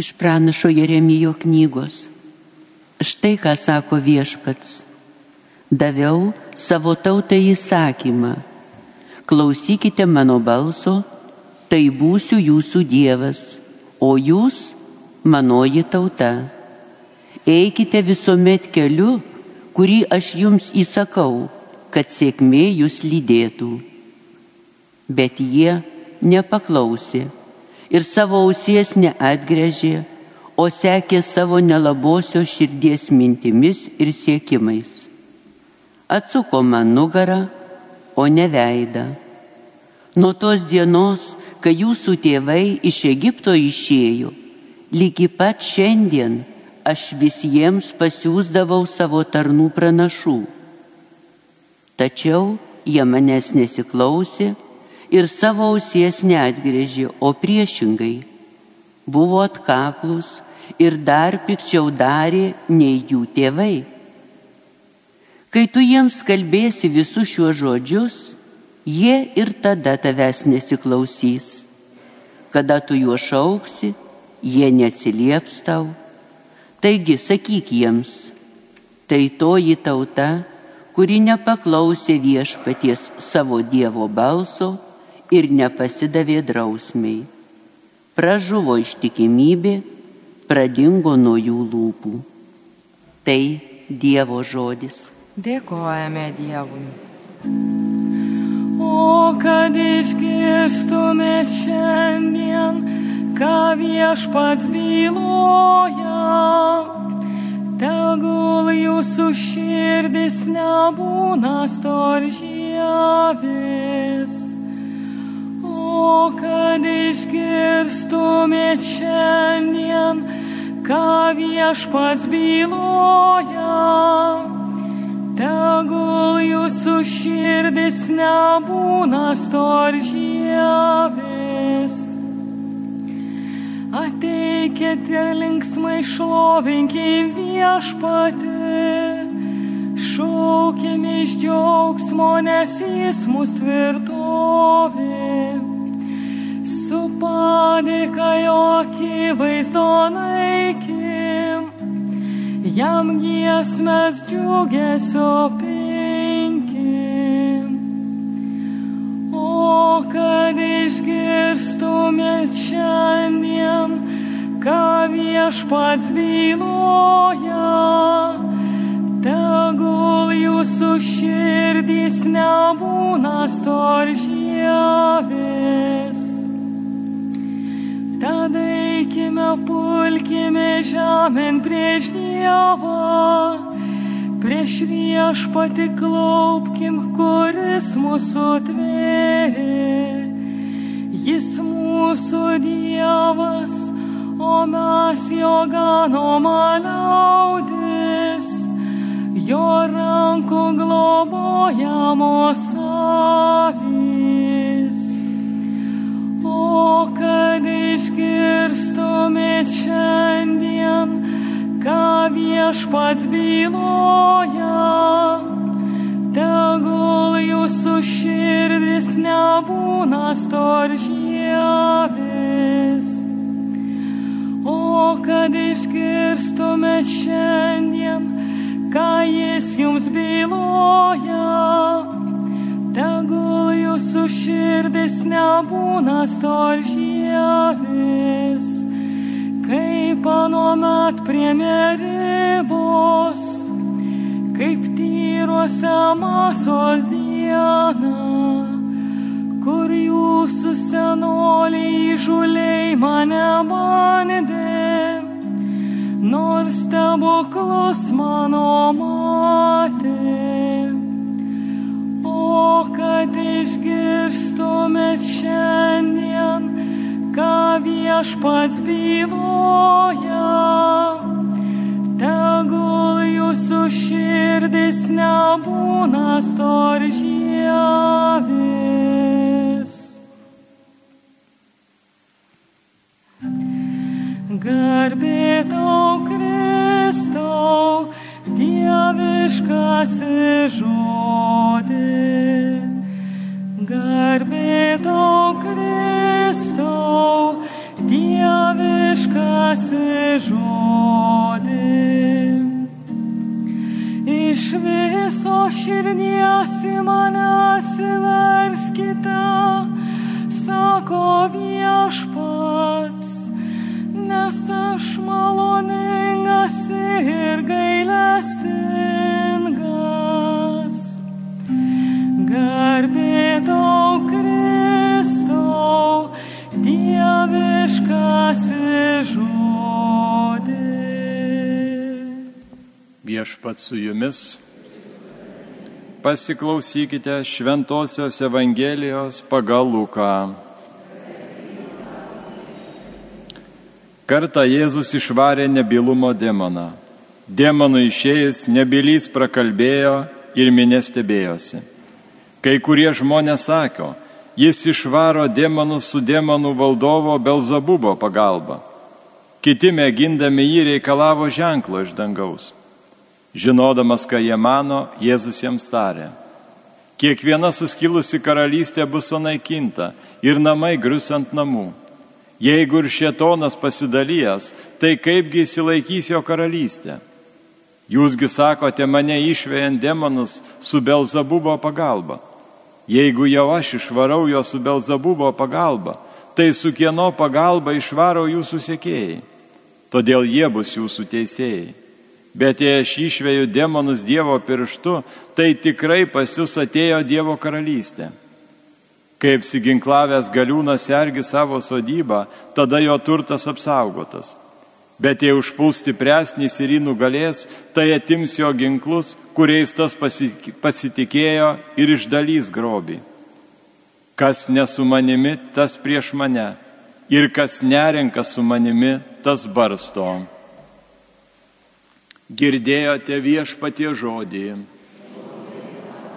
Iš pranašo Jeremijo knygos. Štai ką sako viešpats. Daviau savo tautai įsakymą. Klausykite mano balso, tai būsiu jūsų Dievas, o jūs manoji tauta. Eikite visuomet keliu, kurį aš jums įsakau, kad sėkmė jūs lydėtų. Bet jie nepaklausė ir savo ausies neatgrėžė, o sekė savo nelabosio širdies mintimis ir siekimais. Atsuko man nugarą, o ne veidą. Nuo tos dienos, kai jūsų tėvai iš Egipto išėjo, lygi pat šiandien aš visiems pasiūsdavau savo tarnų pranašų. Tačiau jie manęs nesiklausė, ir savo ausies neatgrėžė, o priešingai buvo atkaklus ir dar pikčiau darė nei jų tėvai. Kai tu jiems kalbėsi visus šiuos žodžius, jie ir tada tavęs nesiklausys. Kada tu juos šauksi, jie neatsilieps tau. Taigi sakyk jiems, tai toji tauta, kuri nepaklausė viešpaties savo Dievo balso, ir nepasidavė drausmiai. Pražuvo ištikimybė, pradingo nuo jų lūpų. Tai Dievo žodis. Dėkojame Dievui. O kad išgirstume šiandien, ką viešpats byloja, tegul jūsų širdis nebūna storžyavės O kad išgirstumėt šiandien, ką viešpats byloja, tegul jūsų širdis nebūna storžyavės. Ateikite linksmai šlovinkim viešpatį, šaukim iš džiaugsmo, nes jis mus tvirtovė su padėka jo akivaizdo naikim, jam giesmės džiugesio pinkim. O kad išgirstumėt šiandien, ką viešpats byloja, tegul jūsų širdys nebūna storžyavės. Eikime, pulkime žemėn prieš Dievą, prieš viešpati klaupkim, kuris mūsų tvėrė. Jis mūsų Dievas, o mes jo ganoma liaudis, jo rankų globojamos avis. O kad išgirstumėt šiandien, ką viešpats byloja, tegul jūsų širdis nebūna storžyavės. O kad išgirstumėt šiandien, ką jis jums byloja, tegul jūsų širdis nebūna storžyavės, anuomet prie meribos, kaip tyruose masos diena, kur jūsų senoliai žuliai mane bandė, nors stebuklus mano matė. O kad išgirstumėt šiandien, viešpats byloja, tegul jūsų širdis nebūna storžyavės. Į mane atsiverskite, sako viešpats, nes aš maloningas ir gailestingas. Garbė tau, Kristau, dieviškas žodis. Viešpat su jumis. Pasiklausykite Šventojios Evangelijos pagal Luką. Kartą Jėzus išvarė nebylumo demoną. Demonų išėjęs nebylys prakalbėjo ir minė stebėjosi. Kai kurie žmonės sako, jis išvaro demonus su demonų valdovo Belzabubo pagalba. Kiti mėgindami jį reikalavo ženklo iš dangaus. Žinodamas, ką jie mano, Jėzus jiems tarė. Kiekviena suskilusi karalystė bus sunaikinta ir namai grius ant namų. Jeigu ir šietonas pasidalijęs, tai kaipgi įsilaikys jo karalystė? Jūsgi sakote mane išvėjant demonus su Belzabubo pagalba. Jeigu jau aš išvarau jo su Belzabubo pagalba, tai su kieno pagalba išvaro jūsų sėkėjai. Todėl jie bus jūsų teisėjai. Bet jei aš išvėjau demonus Dievo pirštu, tai tikrai pas jūs atėjo Dievo karalystė. Kaip siginklavęs galiūnas sergi savo sodybą, tada jo turtas apsaugotas. Bet jei užpuls stipresnis ir jį nugalės, tai atims jo ginklus, kuriais tas pasitikėjo ir išdalys grobį. Kas nesu manimi, tas prieš mane. Ir kas nerenka su manimi, tas barsto. Girdėjote viešpatie žodį.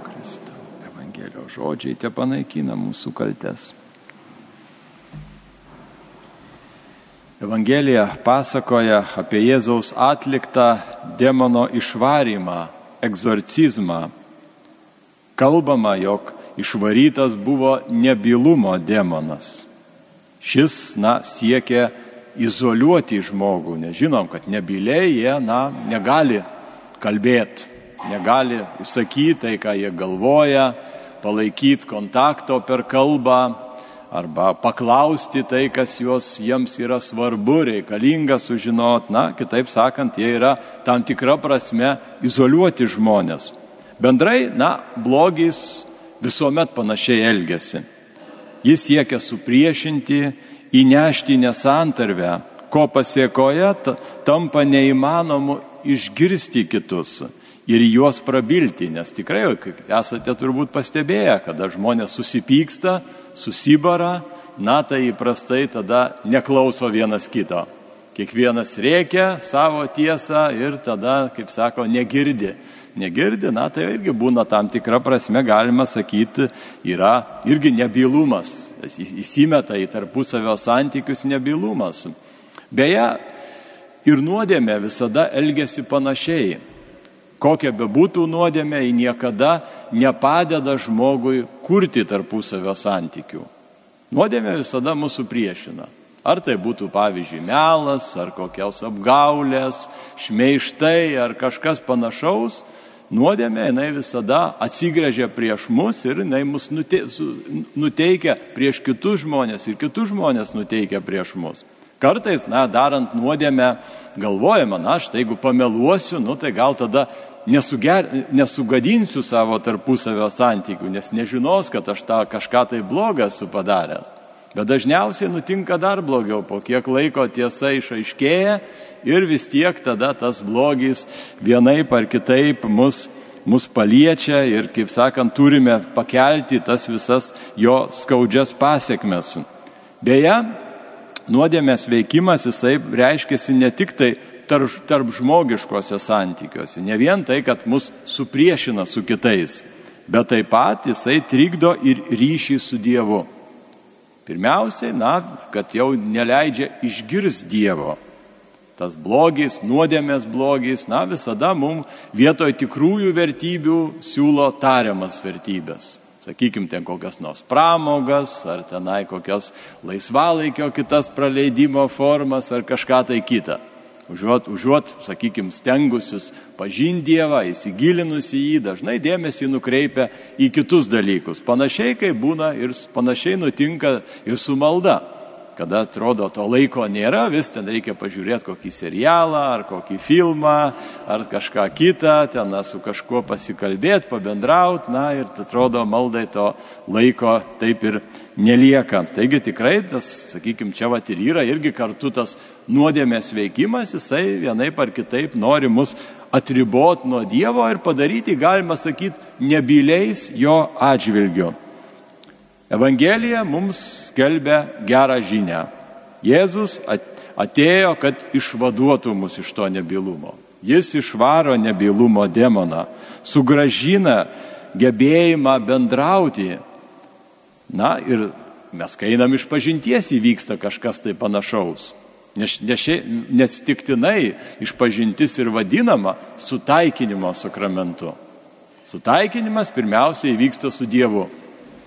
Kristau, Evangelijos žodžiai te panaikina mūsų kaltes. Evangelija pasakoja apie Jėzaus atliktą demono išvarymą, egzorcizmą. Kalbama, jog išvarytas buvo nebylumo demonas. Šis, na, siekia izoliuoti žmogų, nežinom, kad nebyliai jie, na, negali kalbėti, negali įsakyti tai, ką jie galvoja, palaikyti kontakto per kalbą arba paklausti tai, kas juos, jiems yra svarbu, reikalinga sužinot. Na, kitaip sakant, jie yra tam tikra prasme izoliuoti žmonės. Bendrai, na, blogis visuomet panašiai elgesi. Jis siekia supriešinti, įnešti nesantarvę, ko pasiekoje tampa neįmanomu išgirsti kitus ir juos prabilti, nes tikrai, esate turbūt pastebėję, kada žmonės susipyksta, susibara, na tai įprastai tada neklauso vienas kito. Kiekvienas reikia savo tiesą ir tada, kaip sako, negirdi negirdi, na tai irgi būna tam tikra prasme, galima sakyti, yra irgi nebylumas, įsimeta į tarpusavio santykius nebylumas. Beje, ir nuodėmė visada elgesi panašiai. Kokia bebūtų nuodėmė, ji niekada nepadeda žmogui kurti tarpusavio santykių. Nuodėmė visada mūsų priešina. Ar tai būtų, pavyzdžiui, melas, ar kokios apgaulės, šmeištai, ar kažkas panašaus, nuodėmė, jinai visada atsigrėžia prieš mus ir jinai mus nuteikia prieš kitus žmonės ir kitus žmonės nuteikia prieš mus. Kartais, na, darant nuodėmę, galvojama, na, štai jeigu pameluosiu, nu, tai gal tada nesuger, nesugadinsiu savo tarpusavio santykių, nes nežinos, kad aš tą kažką tai blogą esu padaręs. Bet dažniausiai nutinka dar blogiau, po kiek laiko tiesa išaiškėja ir vis tiek tada tas blogis vienaip ar kitaip mus, mus paliečia ir, kaip sakant, turime pakelti tas visas jo skaudžias pasiekmes. Beje, nuodėmės veikimas jisai reiškiasi ne tik tai tarp, tarp žmogiškose santykiuose, ne vien tai, kad mus supriešina su kitais, bet taip pat jisai trikdo ir ryšį su Dievu. Pirmiausiai, na, kad jau neleidžia išgirs Dievo. Tas blogis, nuodėmės blogis, na, visada mums vietoj tikrųjų vertybių siūlo tariamas vertybės. Sakykime, ten kokias nors pramogas, ar tenai kokias laisvalaikio kitas praleidimo formas, ar kažką tai kitą. Užuot, užuot sakykime, stengusius pažinti Dievą, įsigilinus į jį, dažnai dėmesį nukreipia į kitus dalykus. Panašiai kaip būna ir panašiai nutinka ir su malda kada atrodo to laiko nėra, vis ten reikia pažiūrėti kokį serialą ar kokį filmą ar kažką kitą, ten na, su kažkuo pasikalbėti, pabendrauti, na ir atrodo maldai to laiko taip ir nelieka. Taigi tikrai tas, sakykime, čia va ir yra irgi kartu tas nuodėmės veikimas, jisai vienaip ar kitaip nori mus atriboti nuo Dievo ir padaryti, galima sakyti, nebyliais jo atžvilgiu. Evangelija mums skelbia gerą žinę. Jėzus atėjo, kad išvaduotų mus iš to nebylumo. Jis išvaro nebylumo demoną, sugražina gebėjimą bendrauti. Na ir mes, kai einam iš pažinties, įvyksta kažkas tai panašaus. Nes, nes tiktinai išpažintis ir vadinama sutaikinimo sakramentu. Sutaikinimas pirmiausia įvyksta su Dievu.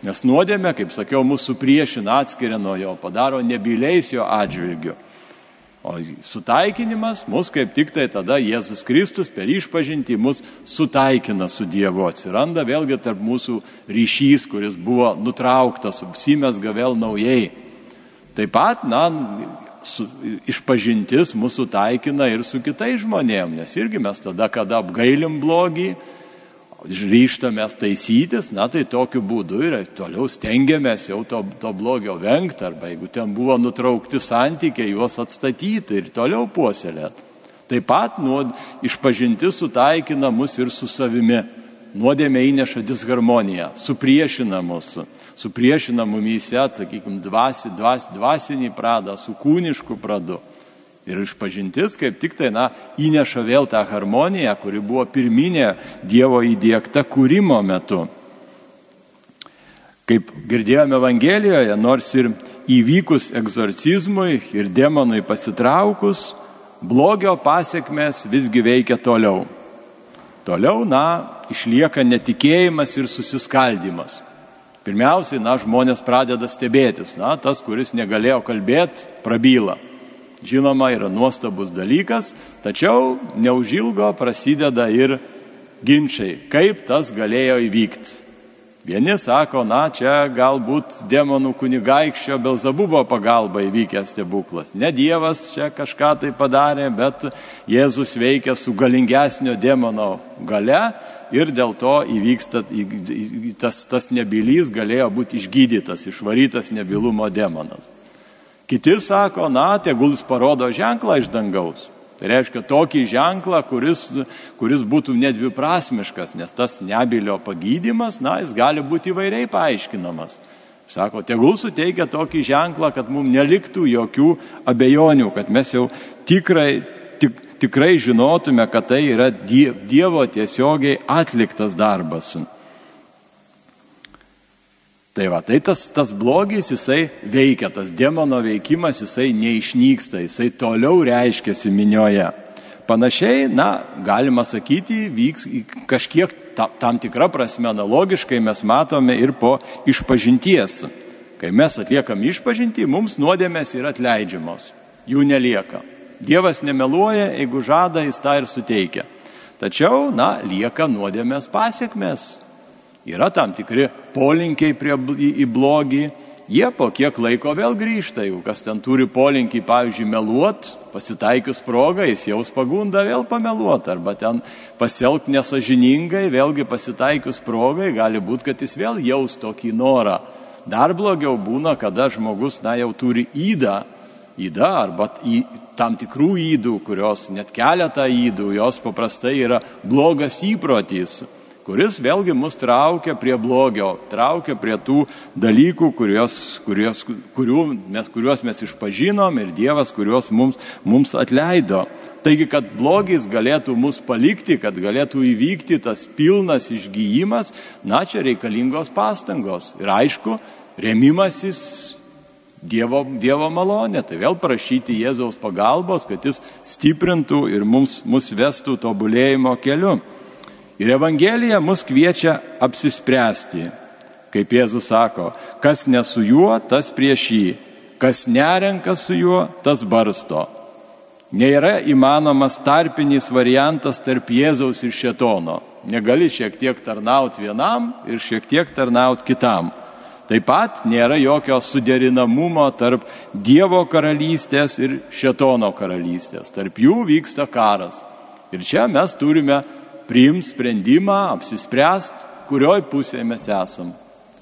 Nes nuodėmė, kaip sakiau, mūsų priešina, atskiria nuo jo, padaro nebyliais jo atžvilgiu. O sutaikinimas mus kaip tik tai tada Jėzus Kristus per išpažinti mus sutaikina su Dievu. Atsiranda vėlgi tarp mūsų ryšys, kuris buvo nutrauktas, apsimesga vėl naujai. Taip pat, na, su, išpažintis mūsų taikina ir su kitais žmonėmis, nes irgi mes tada, kada apgailim blogį, ryštamės taisytis, na tai tokiu būdu ir toliau stengiamės jau to, to blogio vengti, arba jeigu ten buvo nutraukti santykiai, juos atstatyti ir toliau puoselėti. Taip pat nuod, išpažinti sutaikina mus ir su savimi. Nuodėmė įneša disharmoniją, supriešina mus, supriešina mumyse, sakykime, dvasi, dvas, dvasinį pradą su kūnišku pradu. Ir išpažintis kaip tik tai, na, įneša vėl tą harmoniją, kuri buvo pirminė Dievo įdėkta kūrimo metu. Kaip girdėjome Evangelijoje, nors ir įvykus egzorcizmui ir demonui pasitraukus, blogio pasiekmes visgi veikia toliau. Toliau, na, išlieka netikėjimas ir susiskaldimas. Pirmiausiai, na, žmonės pradeda stebėtis. Na, tas, kuris negalėjo kalbėti, prabyla žinoma, yra nuostabus dalykas, tačiau neužilgo prasideda ir ginčiai, kaip tas galėjo įvykti. Vieni sako, na, čia galbūt demonų kunigaikščio Belzabubo pagalba įvykęs stebuklas. Ne Dievas čia kažką tai padarė, bet Jėzus veikia su galingesnio demono gale ir dėl to įvyksta, tas, tas nebylys galėjo būti išgydytas, išvarytas nebylumo demonas. Kiti sako, na, tegul jis parodo ženklą iš dangaus. Tai reiškia tokį ženklą, kuris, kuris būtų nedviprasmiškas, nes tas nebilio pagydymas, na, jis gali būti įvairiai paaiškinamas. Sako, tegul suteikia tokį ženklą, kad mums neliktų jokių abejonių, kad mes jau tikrai, tik, tikrai žinotume, kad tai yra Dievo tiesiogiai atliktas darbas. Tai va, tai tas, tas blogis, jisai veikia, tas demono veikimas, jisai neišnyksta, jisai toliau reiškiasi minioje. Panašiai, na, galima sakyti, vyks kažkiek ta, tam tikrą prasme analogiškai mes matome ir po išpažinties. Kai mes atliekam išpažinti, mums nuodėmės yra atleidžiamos, jų nelieka. Dievas nemeluoja, jeigu žada, jis tą ir suteikia. Tačiau, na, lieka nuodėmės pasiekmes. Yra tam tikri polinkiai prie, į, į blogį, jie po kiek laiko vėl grįžta, jeigu kas ten turi polinkį, pavyzdžiui, meluot, pasitaikius progą, jis jaus pagundą vėl pameluot, arba ten pasielgti nesažiningai, vėlgi pasitaikius progai, gali būti, kad jis vėl jaus tokį norą. Dar blogiau būna, kada žmogus, na, jau turi įdą, įdą arba į tam tikrų įdų, kurios net keletą įdų, jos paprastai yra blogas įprotis kuris vėlgi mus traukia prie blogio, traukia prie tų dalykų, kurios, kurios, kurių mes, kuriuos mes išpažinom ir Dievas, kuriuos mums, mums atleido. Taigi, kad blogis galėtų mus palikti, kad galėtų įvykti tas pilnas išgyjimas, na čia reikalingos pastangos. Ir aišku, remimasis Dievo, dievo malonė, tai vėl prašyti Jėzaus pagalbos, kad jis stiprintų ir mums, mus vestų tobulėjimo keliu. Ir Evangelija mus kviečia apsispręsti. Kaip Jėzus sako, kas ne su juo, tas prieš jį, kas nerenka su juo, tas barsto. Nėra įmanomas tarpinis variantas tarp Jėzaus ir Šetono. Negali šiek tiek tarnauti vienam ir šiek tiek tarnauti kitam. Taip pat nėra jokio suderinamumo tarp Dievo karalystės ir Šetono karalystės. Tarp jų vyksta karas. Ir čia mes turime priimti sprendimą, apsispręsti, kurioj pusėje mes esam.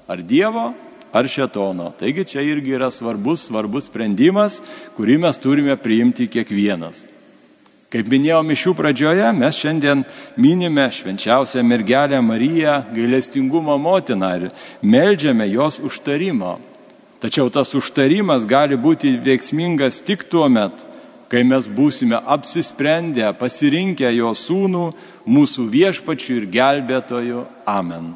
Ar Dievo, ar Šetono. Taigi čia irgi yra svarbus, svarbus sprendimas, kurį mes turime priimti kiekvienas. Kaip minėjau mišių pradžioje, mes šiandien minime švenčiausią mergelę Mariją, gailestingumo motiną ir melžiame jos užtarimo. Tačiau tas užtarimas gali būti veiksmingas tik tuo met, kai mes būsime apsisprendę, pasirinkę jo sūnų, mūsų viešpačių ir gelbėtojų. Amen.